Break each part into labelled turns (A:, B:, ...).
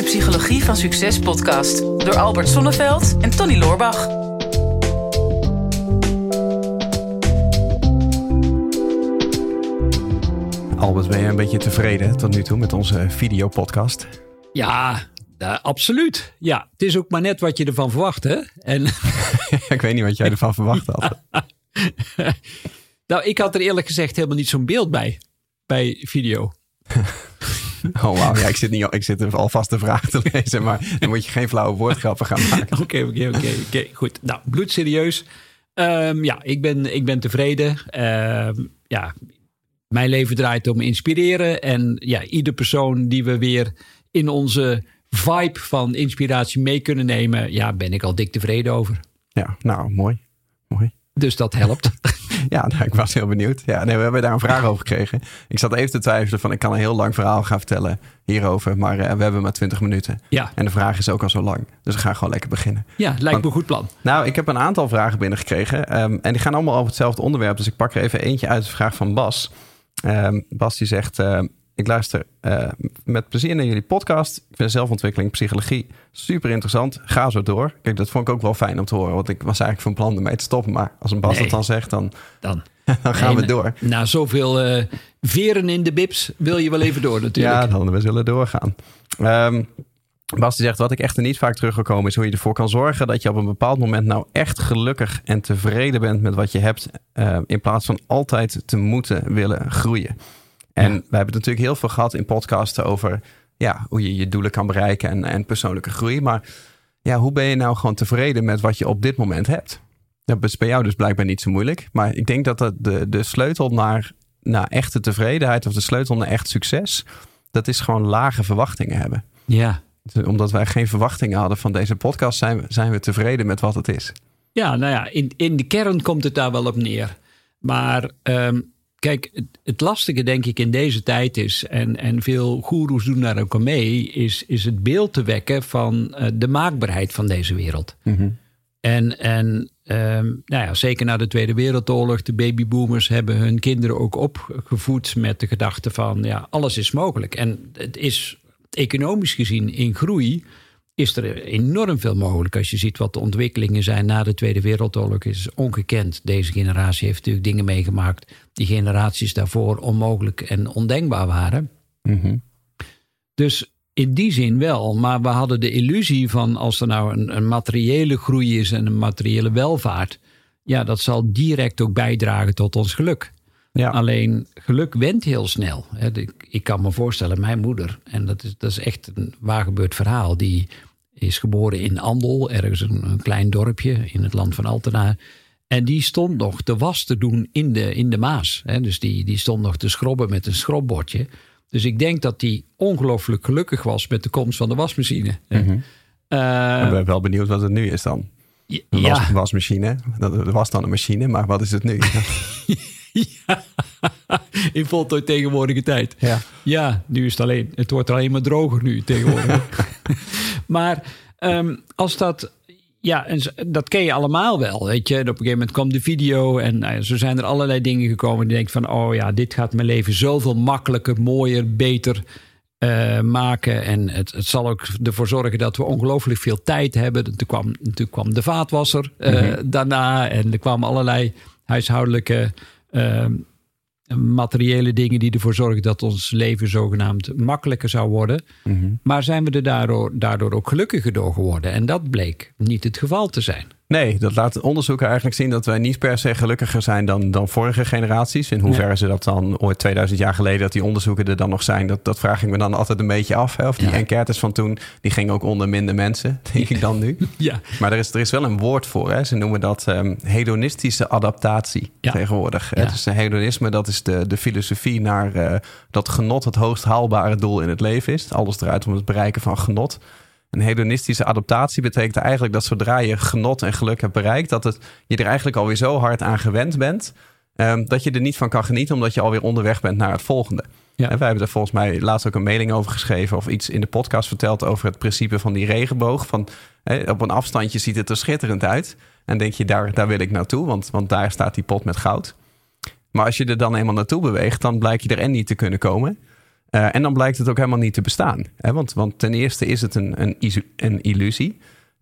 A: de Psychologie van Succes podcast door Albert Sonneveld en Tony Loorbach.
B: Albert, ben je een beetje tevreden tot nu toe met onze videopodcast?
C: Ja, uh, absoluut. Ja, het is ook maar net wat je ervan verwacht, hè? En...
B: ik weet niet wat jij ervan verwacht had.
C: nou, ik had er eerlijk gezegd helemaal niet zo'n beeld bij, bij video.
B: Oh wauw, ja, ik zit, niet, ik zit alvast de vraag te lezen, maar dan moet je geen flauwe woordgrappen gaan maken.
C: Oké, oké, oké. Goed, nou, bloedserieus. Um, ja, ik ben, ik ben tevreden. Uh, ja, mijn leven draait om inspireren. En ja, ieder persoon die we weer in onze vibe van inspiratie mee kunnen nemen, ja, ben ik al dik tevreden over.
B: Ja, nou, mooi. mooi.
C: Dus dat helpt.
B: ja, nou, ik was heel benieuwd. Ja, nee, we hebben daar een vraag over gekregen. Ik zat even te twijfelen van ik kan een heel lang verhaal gaan vertellen hierover. Maar uh, we hebben maar 20 minuten.
C: Ja.
B: En de vraag is ook al zo lang. Dus we gaan gewoon lekker beginnen.
C: Ja, lijkt me een goed plan.
B: Nou, ik heb een aantal vragen binnengekregen. Um, en die gaan allemaal over hetzelfde onderwerp. Dus ik pak er even eentje uit de vraag van Bas. Um, Bas die zegt... Uh, ik luister uh, met plezier naar jullie podcast. Ik vind zelfontwikkeling, psychologie super interessant. Ga zo door. Kijk, dat vond ik ook wel fijn om te horen. Want ik was eigenlijk van plan ermee te stoppen. Maar als een Bas nee, dat dan zegt, dan,
C: dan.
B: dan gaan nee, we door.
C: Na zoveel uh, veren in de bips wil je wel even door natuurlijk.
B: Ja, dan we zullen doorgaan. Um, Bas die zegt, wat ik echt er niet vaak teruggekomen is hoe je ervoor kan zorgen dat je op een bepaald moment nou echt gelukkig en tevreden bent met wat je hebt. Uh, in plaats van altijd te moeten willen groeien. En ja. we hebben het natuurlijk heel veel gehad in podcasten over ja, hoe je je doelen kan bereiken en, en persoonlijke groei. Maar ja, hoe ben je nou gewoon tevreden met wat je op dit moment hebt? Dat is bij jou dus blijkbaar niet zo moeilijk. Maar ik denk dat dat de, de sleutel naar, naar echte tevredenheid of de sleutel naar echt succes, dat is gewoon lage verwachtingen hebben.
C: Ja.
B: Omdat wij geen verwachtingen hadden van deze podcast, zijn we, zijn we tevreden met wat het is.
C: Ja, nou ja, in, in de kern komt het daar wel op neer. Maar um, Kijk, het, het, lastige denk ik in deze tijd is, en, en veel goeroes doen daar ook aan mee, is, is het beeld te wekken van uh, de maakbaarheid van deze wereld.
B: Mm -hmm.
C: En, en um, nou ja, zeker na de Tweede Wereldoorlog, de babyboomers hebben hun kinderen ook opgevoed met de gedachte van ja, alles is mogelijk. En het is economisch gezien in groei is er enorm veel mogelijk. Als je ziet wat de ontwikkelingen zijn na de Tweede Wereldoorlog, is ongekend. Deze generatie heeft natuurlijk dingen meegemaakt die generaties daarvoor onmogelijk en ondenkbaar waren.
B: Mm -hmm.
C: Dus in die zin wel, maar we hadden de illusie van als er nou een, een materiële groei is en een materiële welvaart, ja, dat zal direct ook bijdragen tot ons geluk.
B: Ja.
C: Alleen geluk went heel snel. Ik kan me voorstellen, mijn moeder, en dat is, dat is echt een waar gebeurd verhaal, die is geboren in Andel, ergens een, een, klein dorpje in het land van Altena. En die stond nog de was te doen in de, in de Maas. Dus die, die stond nog te schrobben met een schrobbordje. Dus ik denk dat die ongelooflijk gelukkig was met de komst van de wasmachine.
B: Mm -hmm. uh, ik ben wel benieuwd wat het nu is dan. Een was,
C: ja.
B: wasmachine. Dat was dan een machine, maar wat is het nu?
C: ja, in voltooid tegenwoordige tijd.
B: Ja.
C: ja, nu is het alleen. Het wordt alleen maar droger nu tegenwoordig. maar um, als dat. Ja, en dat ken je allemaal wel, weet je. Op een gegeven moment kwam de video en nou, zo zijn er allerlei dingen gekomen. Die denkt van, oh ja, dit gaat mijn leven zoveel makkelijker, mooier, beter uh, maken. En het, het zal ook ervoor zorgen dat we ongelooflijk veel tijd hebben. Toen kwam, toen kwam de vaatwasser uh, mm -hmm. daarna en er kwamen allerlei huishoudelijke uh, materiële dingen die ervoor zorgen dat ons leven zogenaamd makkelijker zou worden.
B: Mm -hmm.
C: Maar zijn we er daardoor, daardoor ook gelukkiger door geworden? En dat bleek niet het geval te zijn.
B: Nee, dat laat onderzoeken eigenlijk zien dat wij niet per se gelukkiger zijn dan, dan vorige generaties. In hoeverre ja. ze dat dan ooit 2000 jaar geleden, dat die onderzoeken er dan nog zijn, dat, dat vraag ik me dan altijd een beetje af. Hè? Of die ja. enquêtes van toen, die gingen ook onder minder mensen, denk ik dan nu.
C: Ja.
B: Maar er is, er is wel een woord voor. Hè? Ze noemen dat um, hedonistische adaptatie ja. tegenwoordig. Ja. Dus hedonisme, dat is de, de filosofie naar uh, dat genot het hoogst haalbare doel in het leven is. Alles draait om het bereiken van genot. Een hedonistische adaptatie betekent eigenlijk dat zodra je genot en geluk hebt bereikt, dat het, je er eigenlijk alweer zo hard aan gewend bent, um, dat je er niet van kan genieten, omdat je alweer onderweg bent naar het volgende.
C: Ja.
B: En wij hebben er volgens mij laatst ook een mailing over geschreven of iets in de podcast verteld over het principe van die regenboog. Van, op een afstandje ziet het er schitterend uit. En denk je, daar, daar wil ik naartoe, want, want daar staat die pot met goud. Maar als je er dan eenmaal naartoe beweegt, dan blijkt je er en niet te kunnen komen. Uh, en dan blijkt het ook helemaal niet te bestaan. Hè? Want, want ten eerste is het een, een, een illusie.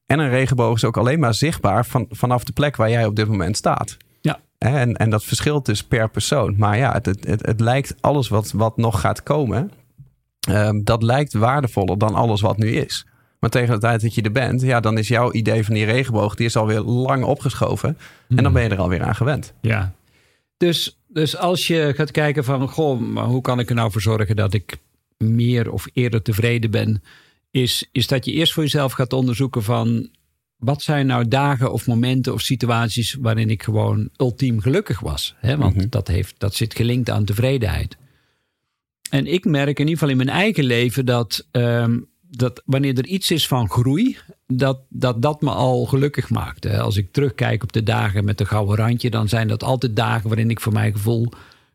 B: En een regenboog is ook alleen maar zichtbaar van, vanaf de plek waar jij op dit moment staat.
C: Ja.
B: En, en dat verschilt dus per persoon. Maar ja, het, het, het lijkt alles wat, wat nog gaat komen, um, dat lijkt waardevoller dan alles wat nu is. Maar tegen de tijd dat je er bent, ja, dan is jouw idee van die regenboog, die is alweer lang opgeschoven. En dan hmm. ben je er alweer aan gewend.
C: Ja. Dus, dus als je gaat kijken van, goh, maar hoe kan ik er nou voor zorgen dat ik meer of eerder tevreden ben, is, is dat je eerst voor jezelf gaat onderzoeken van, wat zijn nou dagen of momenten of situaties waarin ik gewoon ultiem gelukkig was? Hè? Want mhm. dat, heeft, dat zit gelinkt aan tevredenheid. En ik merk in ieder geval in mijn eigen leven dat um, dat wanneer er iets is van groei, dat dat, dat me al gelukkig maakt. Als ik terugkijk op de dagen met de gouden randje, dan zijn dat altijd dagen waarin ik voor mijn gevoel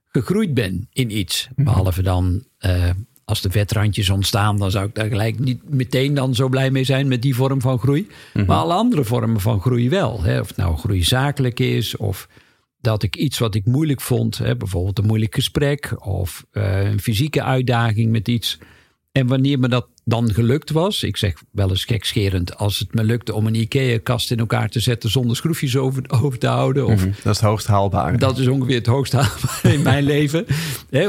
C: gegroeid ben in iets. Mhm. Behalve dan uh, als de vetrandjes ontstaan, dan zou ik daar gelijk niet meteen dan zo blij mee zijn met die vorm van groei. Mhm. Maar alle andere vormen van groei wel. Hè? Of het nou groei zakelijk is, of dat ik iets wat ik moeilijk vond, hè, bijvoorbeeld een moeilijk gesprek of uh, een fysieke uitdaging met iets. En wanneer me dat dan gelukt was. Ik zeg wel eens gekscherend, als het me lukte om een IKEA-kast in elkaar te zetten zonder schroefjes over, over te houden. Of,
B: mhm, dat is het hoogst haalbare.
C: Dat is ongeveer het hoogst haalbare in mijn leven.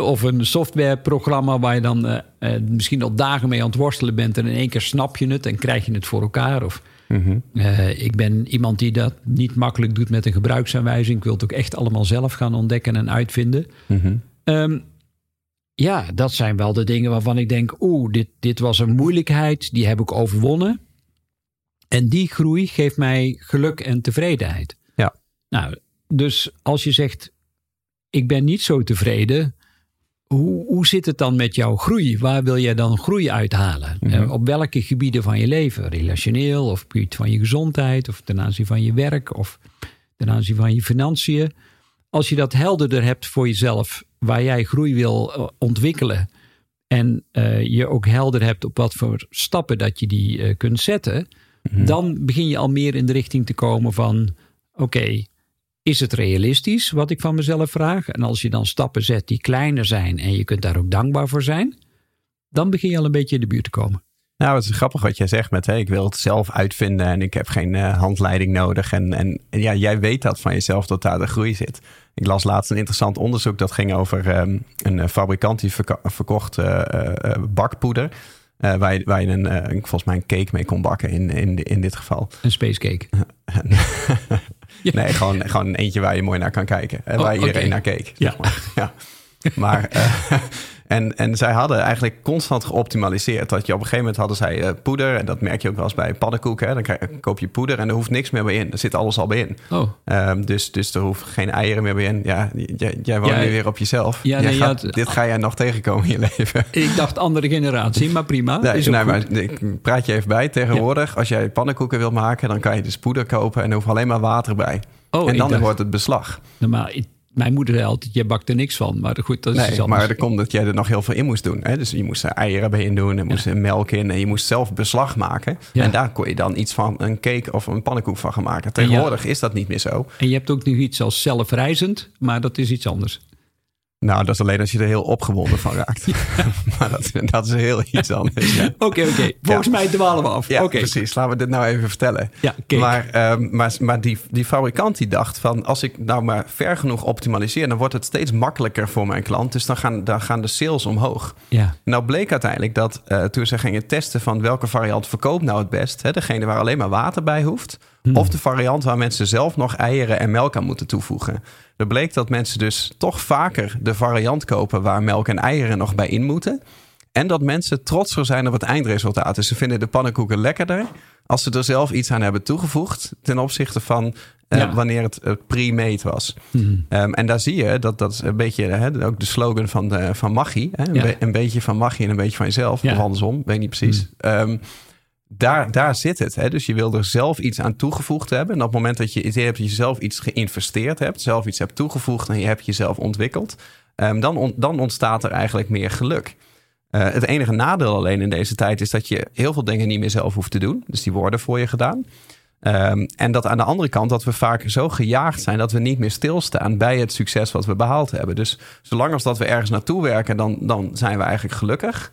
C: of een softwareprogramma waar je dan uh, uh, misschien al dagen mee aan het worstelen bent en in één keer snap je het en krijg je het voor elkaar. Of, mhm. uh, ik ben iemand die dat niet makkelijk doet met een gebruiksaanwijzing. Ik wil het ook echt allemaal zelf gaan ontdekken en uitvinden. Mm ja, dat zijn wel de dingen waarvan ik denk: oeh, dit, dit was een moeilijkheid, die heb ik overwonnen. En die groei geeft mij geluk en tevredenheid.
B: Ja.
C: Nou, dus als je zegt: ik ben niet zo tevreden, hoe, hoe zit het dan met jouw groei? Waar wil jij dan groei uithalen? Mhm. Eh, op welke gebieden van je leven? Relationeel of gebied van je gezondheid of ten aanzien van je werk of ten aanzien van je financiën? Als je dat helderder hebt voor jezelf waar jij groei wil eh, ontwikkelen. En uh, je ook helder hebt op wat voor stappen dat je die uh, kunt zetten. Mhm. Dan begin je al meer in de richting te komen van: oké, is het realistisch wat ik van mezelf vraag? En als je dan stappen zet die kleiner zijn en je kunt daar ook dankbaar voor zijn, dan begin je al een beetje in de buurt te komen.
B: Nou, het is grappig wat jij zegt met, hè, ik wil het zelf uitvinden en ik heb geen uh, handleiding nodig. En, en, ja, jij weet dat van jezelf dat daar de groei zit. Ik las laatst een interessant onderzoek dat ging over um, een eh, fabrikant die verkocht uh, uh, bakpoeder. waar, je, waar je een, volgens mij een cake mee kon bakken in, in, in dit geval.
C: Een space cake?
B: nee, gewoon, gewoon een eentje waar je mooi naar kan kijken. En waar oh, iedereen naar keek.
C: Ja.
B: maar. ja. Maar En, en zij hadden eigenlijk constant geoptimaliseerd. Dat je op een gegeven moment hadden zij uh, poeder. En dat merk je ook wel eens bij pannenkoeken. Hè. Dan krijg, koop je poeder en er hoeft niks meer bij in. Er zit alles al bij in.
C: Oh.
B: Um, dus, dus er hoeft geen eieren meer bij in. Ja, jij, jij woont nu weer op jezelf.
C: Ja, nee,
B: gaat, had, dit ga jij nog tegenkomen in je leven.
C: Ik dacht andere generatie, maar prima. Nee, is nee, maar
B: ik praat je even bij. Tegenwoordig, als jij pannenkoeken wilt maken... dan kan je dus poeder kopen en er hoeft alleen maar water bij. Oh, en dan dacht, wordt het beslag.
C: Normaal, mijn moeder zei altijd, je bakt er niks van. Maar goed, dat is
B: nee, maar er komt dat jij er nog heel veel in moest doen. Hè? Dus je moest er eieren bij in doen en moest melk in. En je moest zelf beslag maken. En daar kon je dan iets van een cake of een pannenkoek van gaan maken. Tegenwoordig is dat niet meer zo.
C: En je hebt ook nu iets als zelfreizend, maar dat is iets anders.
B: Nou, dat is alleen als je er heel opgewonden van raakt. maar dat, dat, is heel iets anders.
C: Oké, oké. Volgens mij dwalen we af.
B: Ja, precies. Laten we dit nou even vertellen.
C: Ja,
B: maar, um, maar, maar die, die fabrikant die dacht van... als ik nou maar ver genoeg optimaliseer... dan wordt het steeds makkelijker voor mijn klant. Dus dan gaan, dan gaan de sales omhoog.
C: Ja.
B: Nou bleek uiteindelijk dat uh, toen ze gingen testen... van welke variant verkoopt nou het best... Hè, degene waar alleen maar water bij hoeft... Hmm. Of de variant waar mensen zelf nog eieren en melk aan moeten toevoegen. Er bleek dat mensen dus toch vaker de variant kopen waar melk en eieren nog bij in moeten. En dat mensen trotser zijn op het eindresultaat. Dus ze vinden de pannenkoeken lekkerder als ze er zelf iets aan hebben toegevoegd ten opzichte van uh, wanneer het uh, pre-made was. Hmm. Um, en daar zie je dat dat is een beetje hè, ook de slogan van, de, van magie. Hè? Een, be een, beetje van magie en een beetje van jezelf. Ja. Of andersom, weet niet precies. Hmm. Um, daar, daar zit het. Hè? Dus je wil er zelf iets aan toegevoegd hebben. En op het moment dat je hebt dat je zelf iets geïnvesteerd hebt, zelf iets hebt toegevoegd en je hebt jezelf ontwikkeld, um, dan, dan ontstaat er eigenlijk meer geluk. Uh, het enige nadeel alleen in deze tijd is dat je heel veel dingen niet meer zelf hoeft te doen. Dus die worden voor je gedaan. Ehm, en dat aan de andere kant dat we vaak zo gejaagd zijn dat we niet meer stilstaan bij het succes wat we behaald hebben. Dus zolang als dat we ergens naartoe werken, dan, dan zijn we eigenlijk gelukkig.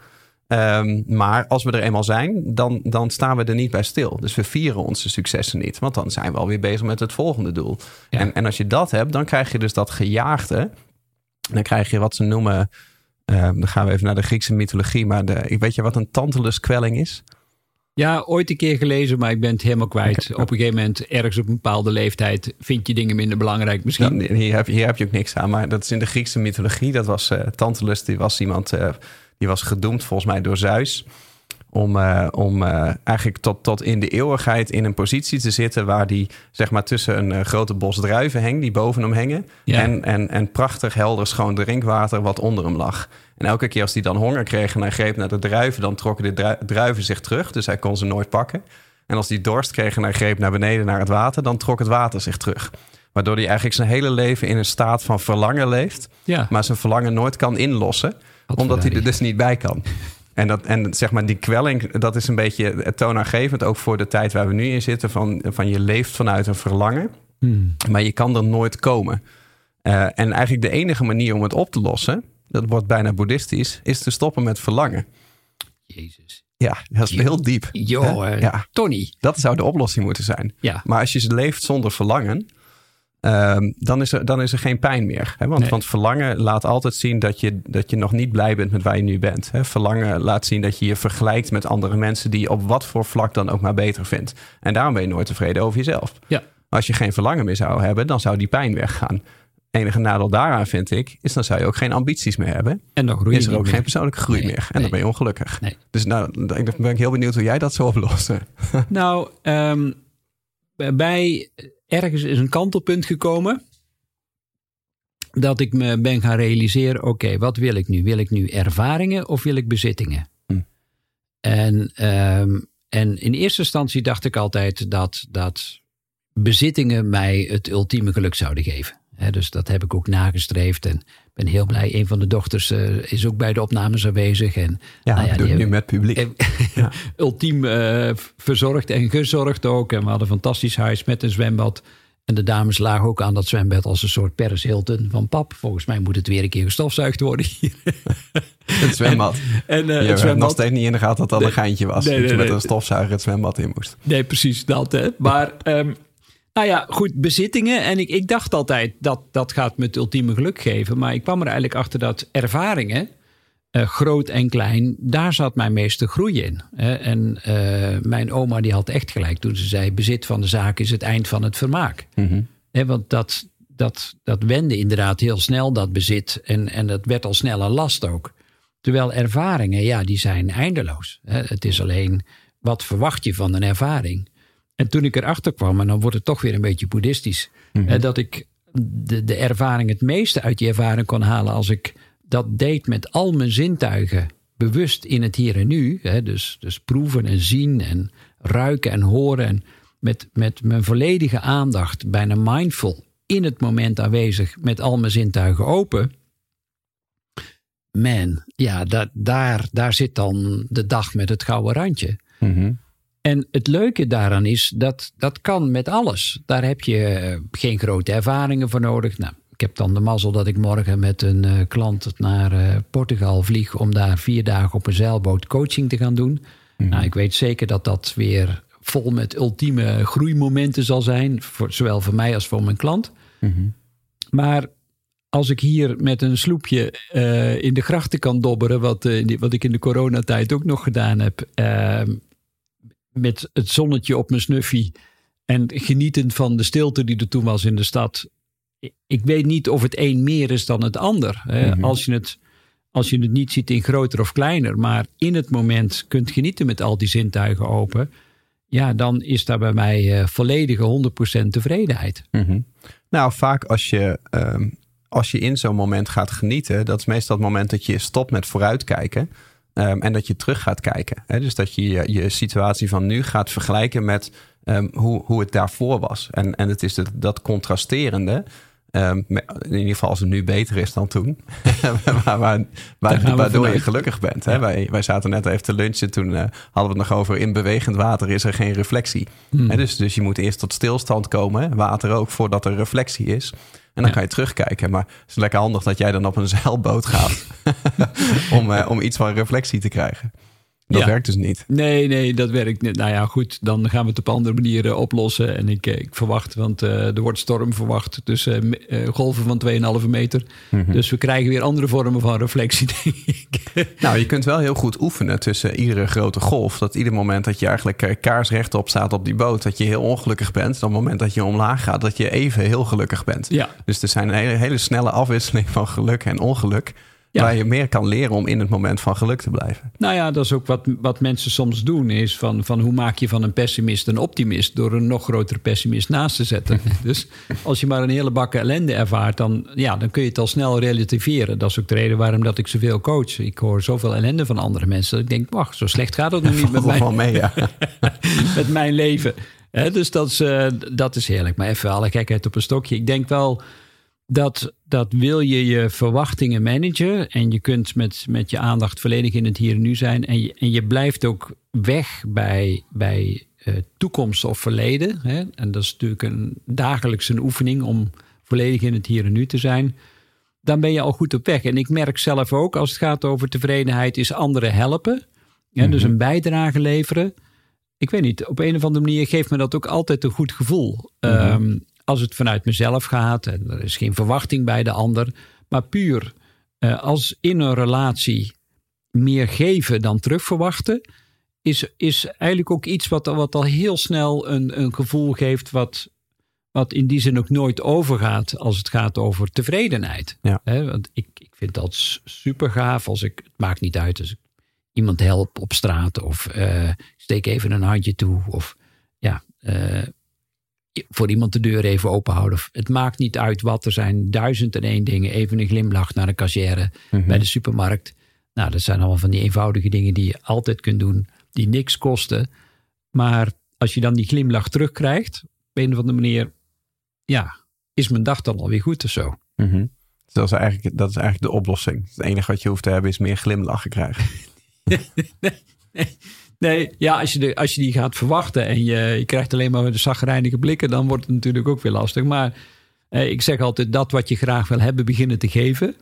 B: Ehm, maar als we er eenmaal zijn, dan, dan staan we er niet bij stil. Dus we vieren onze successen niet. Want dan zijn we alweer bezig met het volgende doel. En, en als je dat hebt, dan krijg je dus dat gejaagde. Dan krijg je wat ze noemen. Ehm, dan gaan we even naar de Griekse mythologie. Maar de, weet je wat een tantaluskwelling is?
C: Ja, ooit een keer gelezen, maar ik ben het helemaal kwijt. Op een gegeven moment, ergens op een bepaalde leeftijd, vind je dingen minder belangrijk misschien.
B: hier, heb, hier heb je ook niks aan. Maar dat is in de Griekse mythologie. Dat was uh, Tantalus, die was iemand, uh, die was gedoemd volgens mij door Zeus. Om, uh, om eigenlijk tot, tot in de eeuwigheid in een positie te zitten waar die zeg maar tussen een grote bos druiven hing, die boven hem hingen. Ja. En, en, en prachtig helder schoon drinkwater wat onder hem lag. En elke keer als hij dan honger kreeg en hij greep naar de druiven, dan trokken de druiven zich terug. Dus hij kon ze nooit pakken. En als hij dorst kreeg en hij greep naar beneden naar het water, dan trok het water zich terug. Waardoor hij eigenlijk zijn hele leven in een staat van verlangen leeft. Ja. Maar zijn verlangen nooit kan inlossen, omdat hij er dus niet bij kan. En, dat, en zeg maar, die kwelling, dat is een beetje toonaangevend, ook voor de tijd waar we nu in zitten. Van, van je leeft vanuit een verlangen, hmm. maar je kan er nooit komen. Uh, en eigenlijk de enige manier om het op te lossen, dat wordt bijna boeddhistisch, is te stoppen met verlangen.
C: Jezus.
B: Ja, dat is heel diep.
C: Joh, ja. Tony.
B: Dat zou de oplossing moeten zijn. Ja. Maar als je leeft zonder verlangen, um, dan, is er, dan is er geen pijn meer. Hè? Want, want verlangen laat altijd zien dat je, dat je nog niet blij bent met waar je nu bent. Hè? Verlangen laat zien dat je je vergelijkt met andere mensen die je op wat voor vlak dan ook maar beter vindt. En daarom ben je nooit tevreden over jezelf. Ja. Als je geen verlangen meer zou hebben, dan zou die pijn weggaan enige nadeel daaraan vind ik, is dan zou je ook geen ambities meer hebben. En dan groei is er ook geen persoonlijke groei meer. En dan ben je ongelukkig. Dus nou, ik ben ik heel benieuwd hoe jij dat zou oplossen.
C: Nou, um, bij ergens is een kantelpunt gekomen. Dat ik me ben gaan realiseren, oké, wat wil ik nu? Wil ik nu ervaringen of wil ik bezittingen? Hm. En, um, en in eerste instantie dacht ik altijd dat, dat bezittingen mij het ultieme geluk zouden geven dus dat heb ik ook nagestreefd. En ben heel blij. Een van de dochters uh, is ook bij de opnames aanwezig. En,
B: ja, nou ja nu met publiek.
C: ja. Ultiem uh, verzorgd en gezorgd ook. En we hadden een fantastisch huis met een zwembad. En de dames lagen ook aan dat zwembad als een soort Paris Hilton van pap. Volgens mij moet het weer een keer gestofzuigd worden hier.
B: Het zwembad. En, uh, het zwembad. nog steeds niet in de gaten dat dat een geintje was. Nee, dat je met een stofzuiger het zwembad in moest.
C: Nee, precies dat. Hè. Maar um, nou ja, goed, bezittingen. En ik, ik dacht altijd dat dat gaat me het ultieme geluk geven. Maar ik kwam er eigenlijk achter dat ervaringen, uh, groot en klein, daar zat mijn meeste groei in. en uh, mijn oma die had echt gelijk toen ze zei: bezit van de zaak is het eind van het vermaak. Mm want dat, dat, dat wende inderdaad heel snel, dat bezit. En, en dat werd al snel een last ook. Terwijl ervaringen, ja, die zijn eindeloos. Het is alleen, wat verwacht je van een ervaring? En toen ik erachter kwam, en dan wordt het toch weer een beetje boeddhistisch, mm dat ik de, de ervaring het meeste uit die ervaring kon halen als ik dat deed met al mijn zintuigen bewust in het hier en nu. Hè, dus, dus proeven en zien en ruiken en horen. En met, met mijn volledige aandacht, bijna mindful, in het moment aanwezig, met al mijn zintuigen open. Man, ja, dat, daar, daar zit dan de dag met het gouden randje. Mm en het leuke daaraan is dat dat kan met alles. Daar heb je eh, geen grote ervaringen voor nodig. Nou, ik heb dan de mazzel dat ik morgen met een uh, klant naar uh, Portugal vlieg om daar vier dagen op een zeilboot coaching te gaan doen. Mhm. Nou, ik weet zeker dat dat weer vol met ultieme groeimomenten zal zijn, voor, zowel voor mij als voor mijn klant. Mhm. Maar als ik hier met een sloepje uh, in de grachten kan dobberen, wat, wat ik in de coronatijd ook nog gedaan heb, ehm, met het zonnetje op mijn snuffie. En genietend van de stilte die er toen was in de stad. Ik weet niet of het een meer is dan het ander. Mhm. als, je het, als je het niet ziet in groter of kleiner. Maar in het moment kunt genieten met al die zintuigen open. Ja, dan is daar bij mij uh, volledige 100% tevredenheid.
B: Mhm. Nou, vaak als je, ehm, als je in zo'n moment gaat genieten. Dat is meestal het moment dat je stopt met vooruitkijken. Um, en dat je terug gaat kijken. Hè? Dus dat je, je, je situatie van nu gaat vergelijken met um, hoe, hoe het daarvoor was. En, en het is dat contrasterende Um, in ieder geval als het nu beter is dan toen. waar, waar, waar, waardoor je gelukkig bent. Hè? Wij, wij zaten net even te lunchen. Toen uh, hadden we het nog over in bewegend water is er geen reflectie. Hmm. Hè? Dus, dus je moet eerst tot stilstand komen. Water ook voordat er reflectie is. En dan kan je terugkijken. Maar het is lekker handig dat jij dan op een zeilboot gaat. om, uh, om iets van reflectie te krijgen. Dat werkt dus niet.
C: Nee, nee, dat werkt niet. Nou ja, goed, dan gaan we het op andere manieren oplossen. En ik, ik verwacht, want uh, er wordt storm verwacht tussen uh, golven van 2,5 meter. Mhm. Dus we krijgen weer andere vormen van reflectie, denk ik.
B: Nou, je kunt wel heel goed oefenen tussen iedere grote golf. Dat ieder moment dat je eigenlijk kaarsrechtop staat op die boot, dat je heel ongelukkig bent. Dan het moment dat je omlaag gaat, dat je even heel gelukkig bent.
C: Ja.
B: Dus er zijn een hele, hele snelle afwisseling van geluk en ongeluk. Waar je meer kan leren om in het moment van geluk te blijven.
C: Nou ja, dat is ook wat, wat mensen soms doen. Is van, van hoe maak je van een pessimist een optimist? Door een nog grotere pessimist naast te zetten. dus als je maar een hele bakken ellende ervaart, dan, ja, dan kun je het al snel relativeren. Dat is ook de reden waarom dat ik zoveel coach. Ik hoor zoveel ellende van andere mensen. Dat ik denk, wacht, zo slecht gaat het nog niet met,
B: mij. Mee, ja.
C: met mijn leven. dus dat is, uh, dat is heerlijk. Maar even alle gekheid op een stokje. Ik denk wel dat, dat wil je je verwachtingen managen. En je kunt met, met je aandacht volledig in het hier en nu zijn. En je, en je blijft ook weg bij, bij uh, toekomst of verleden. Hè? En dat is natuurlijk een dagelijkse oefening om volledig in het hier en nu te zijn. Dan ben je al goed op weg. En ik merk zelf ook, als het gaat over tevredenheid, is anderen helpen. Dus mhm. een bijdrage leveren. Ik weet niet, op een of andere manier geeft me dat ook altijd een goed gevoel. Mm als het vanuit mezelf gaat en er is geen verwachting bij de ander, maar puur uh, als in een relatie meer geven dan terugverwachten, is, is eigenlijk ook iets wat, wat al heel snel een, een gevoel geeft wat, wat in die zin ook nooit overgaat als het gaat over tevredenheid.
B: Ja.
C: want ik, ik vind dat super gaaf als ik, het maakt niet uit als ik iemand help op straat of uh, steek even een handje toe of ja, uh, voor iemand de deur even open houden. Het maakt niet uit wat. Er zijn duizend en één dingen. Even een glimlach naar de cashier mhm. bij de supermarkt. Nou, dat zijn allemaal van die eenvoudige dingen die je altijd kunt doen. Die niks kosten. Maar als je dan die glimlach terugkrijgt. Op een of andere manier. Ja, is mijn dag dan alweer goed of zo.
B: Mm dat, is eigenlijk, dat is eigenlijk de oplossing. Het enige wat je hoeft te hebben is meer glimlachen krijgen.
C: nee, Nee, ja, als je, de, als je die gaat verwachten en je, je krijgt alleen maar de zagrijnige blikken, dan wordt het natuurlijk ook weer lastig. Maar eh, ik zeg altijd dat wat je graag wil hebben, beginnen te geven.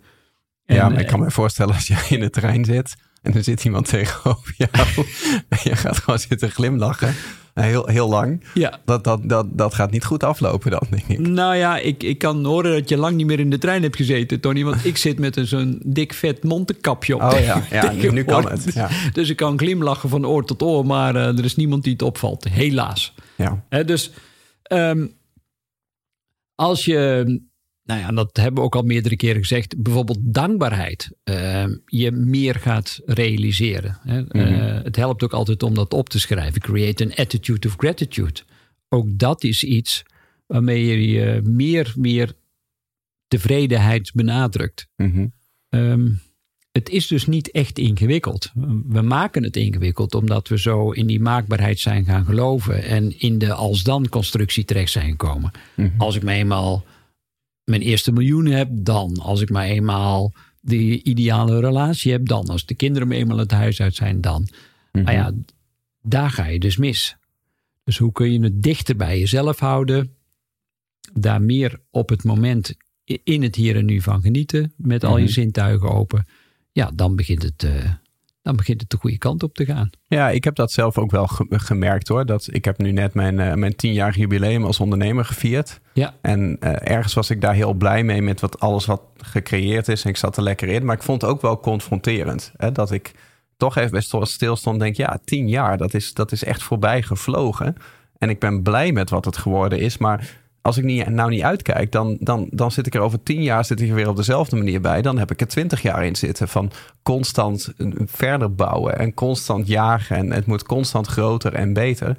B: ja, maar ik kan me voorstellen als je in de trein zit en er zit iemand tegenover jou en je gaat gewoon zitten glimlachen. Heel, heel lang.
C: Ja.
B: Dat, dat, dat, dat gaat niet goed aflopen dan, denk ik.
C: Nou ja, ik, ik kan horen dat je lang niet meer in de trein hebt gezeten, Tony. Want ik zit met zo'n dik vet montenkapje op.
B: Oh ja, ja nu, kan het. Ja.
C: Dus ik kan glimlachen van oor tot oor, maar uh, er is niemand die het opvalt. Helaas.
B: Ja.
C: dus um, als je nou ja, dat hebben we ook al meerdere keren gezegd. Bijvoorbeeld dankbaarheid. Uh, je meer gaat realiseren. Hè. Mhm. Eh, het helpt ook altijd om dat op te schrijven. Create an attitude of gratitude. Ook dat is iets waarmee je meer, meer tevredenheid benadrukt.
B: Mhm.
C: Ehm, het is dus niet echt ingewikkeld. We maken het ingewikkeld omdat we zo in die maakbaarheid zijn gaan geloven en in de als-dan constructie terecht zijn gekomen. Mhm. Als ik me eenmaal mijn eerste miljoen heb, dan. Als ik maar eenmaal de ideale relatie heb, dan. Als de kinderen me eenmaal het huis uit zijn, dan. Mm Maar ja, daar ga je dus mis. Dus hoe kun je het dichter bij jezelf houden? Daar meer op het moment in het hier en nu van genieten. Met al je mhm. zintuigen open. Ja, dan begint het, uh, dan begint het de goede kant op te gaan.
B: Ja, ik heb dat zelf ook wel gemerkt hoor. Dat ik heb nu net mijn, uh, mijn tienjarig jubileum als ondernemer gevierd.
C: Ja.
B: En uh, ergens was ik daar heel blij mee met wat, alles wat gecreëerd is. En ik zat er lekker in. Maar ik vond het ook wel confronterend. Hè, dat ik toch even bij stilstond en denk, ja, tien jaar, dat is, dat is echt voorbij gevlogen. En ik ben blij met wat het geworden is. Maar als ik niet, nou niet uitkijk, dan, dan, dan zit ik er over tien jaar zit ik er weer op dezelfde manier bij. Dan heb ik er twintig jaar in zitten van constant verder bouwen en constant jagen. En het moet constant groter en beter.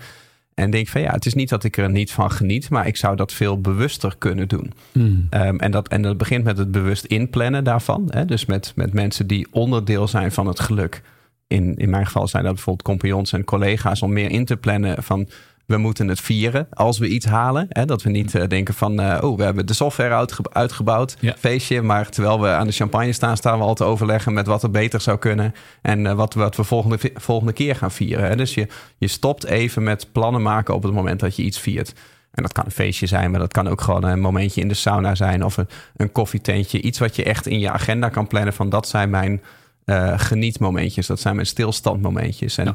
B: En denk van ja, het is niet dat ik er niet van geniet, maar ik zou dat veel bewuster kunnen doen.
C: Hmm.
B: Ehm, en, dat, en dat begint met het bewust inplannen daarvan. Hè? Dus met, met mensen die onderdeel zijn van het geluk. In, in mijn geval zijn dat bijvoorbeeld compagnons en collega's om meer in te plannen van we moeten het vieren als we iets halen. Hè? Dat we niet eh, denken van, eh, oh, we hebben de software uitge- uitgebouwd,
C: Ja.
B: feestje. Maar terwijl we aan de champagne staan, staan we al te overleggen met wat er beter zou kunnen. En eh, wat, wat we volgende, volgende keer gaan vieren. Hè? Dus je, je stopt even met plannen maken op het moment dat je iets viert. En dat kan een feestje zijn, maar dat kan ook gewoon een momentje in de sauna zijn. Of een, een koffietentje. Iets wat je echt in je agenda kan plannen van dat zijn mijn genietmomentjes. Dat zijn mijn stilstandmomentjes. En
C: Ja.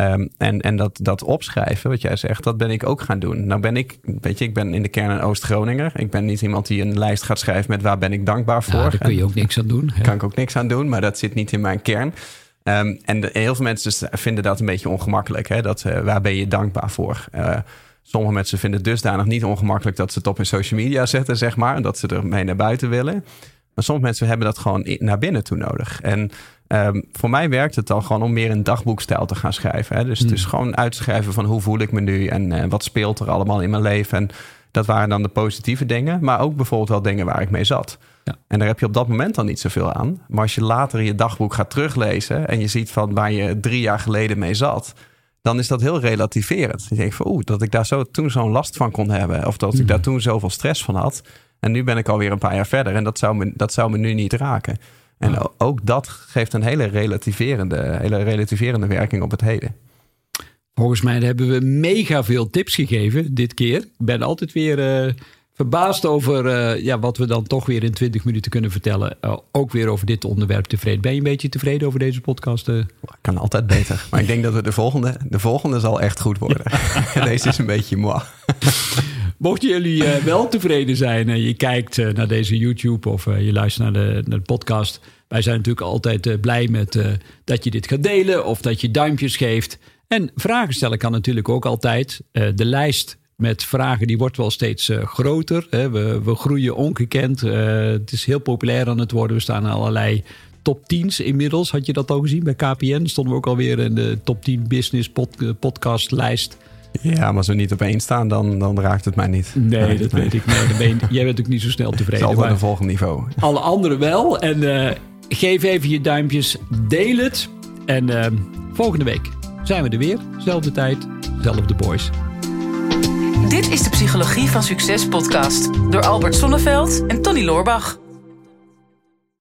B: Ehm, en en dat, dat opschrijven, wat jij zegt, dat ben ik ook gaan doen. Nou ben ik, weet je, ik ben in de kern een Oost-Groninger. Ik ben niet iemand die een lijst gaat schrijven met waar ben ik dankbaar voor.
C: Daar kun je ook niks aan doen. hè.
B: kan ik ook niks aan doen, maar dat zit niet in mijn kern. Ehm, en de- heel veel mensen dus vinden dat een beetje ongemakkelijk. Hè? Dat, eh, waar ben je dankbaar voor? Eh, sommige mensen vinden het dusdanig niet ongemakkelijk dat ze het op hun social media zetten, zeg maar. En dat ze ermee naar buiten willen. Maar sommige mensen hebben dat gewoon naar binnen toe nodig. En ehm, voor mij werkt het dan gewoon om meer in dagboekstijl te gaan schrijven. Hè? Dus het is gewoon uitschrijven van hoe voel ik me nu en eh, wat speelt er allemaal in mijn leven. En dat waren dan de positieve dingen, maar ook bijvoorbeeld wel dingen waar ik mee zat.
C: Ja.
B: En daar heb je op dat moment dan niet zoveel aan. Maar als je later je dagboek gaat teruglezen en je ziet van waar je drie jaar geleden mee zat, dan is dat heel relativerend. Je denkt van oeh, dat ik daar zo, toen zo'n last van kon hebben. Of dat ik daar toen zoveel stress van had. En nu ben ik alweer een paar jaar verder en dat zou me, dat zou me nu niet raken. En ook dat geeft een hele relativerende, hele relativerende werking op het heden.
C: Volgens mij hebben we mega veel tips gegeven dit keer. Ik ben altijd weer eh, verbaasd over eh, ja, wat we dan toch weer in 20 minuten kunnen vertellen. Eh, ook weer over dit onderwerp tevreden. Ben je een beetje tevreden over deze podcast?
B: Kan altijd beter. Maar ik denk dat we de volgende, de volgende zal echt goed worden. Deze is een beetje moi.
C: Mochten jullie eh, wel tevreden zijn en je kijkt eh, naar deze YouTube of eh, je luistert naar de, naar de podcast. Wij zijn natuurlijk altijd eh, blij met eh, dat je dit gaat delen of dat je duimpjes geeft. En vragen stellen kan natuurlijk ook altijd. Eh, de lijst met vragen die wordt wel steeds eh, groter. Hè. We, we groeien ongekend. Eh, het is heel populair aan het worden. We staan in allerlei top 10's inmiddels. Had je dat al gezien bij KPN? Stonden we ook alweer in de top 10 business pod, eh, podcast lijst.
B: Ja, maar als we niet op één staan, dan, dan raakt het mij niet.
C: Nee, dat weet ik. Nee, dan ben je- jij bent ook niet zo snel
B: Het is
C: tevreden.
B: altijd
C: maar
B: een volgend niveau.
C: alle anderen wel. En eh, geef even je duimpjes. Deel het. En eh, volgende week zijn we er weer. Zelfde tijd, zelfde boys.
A: Dit is de Psychologie van Succes podcast door Albert Sonneveld en Tony Loorbach.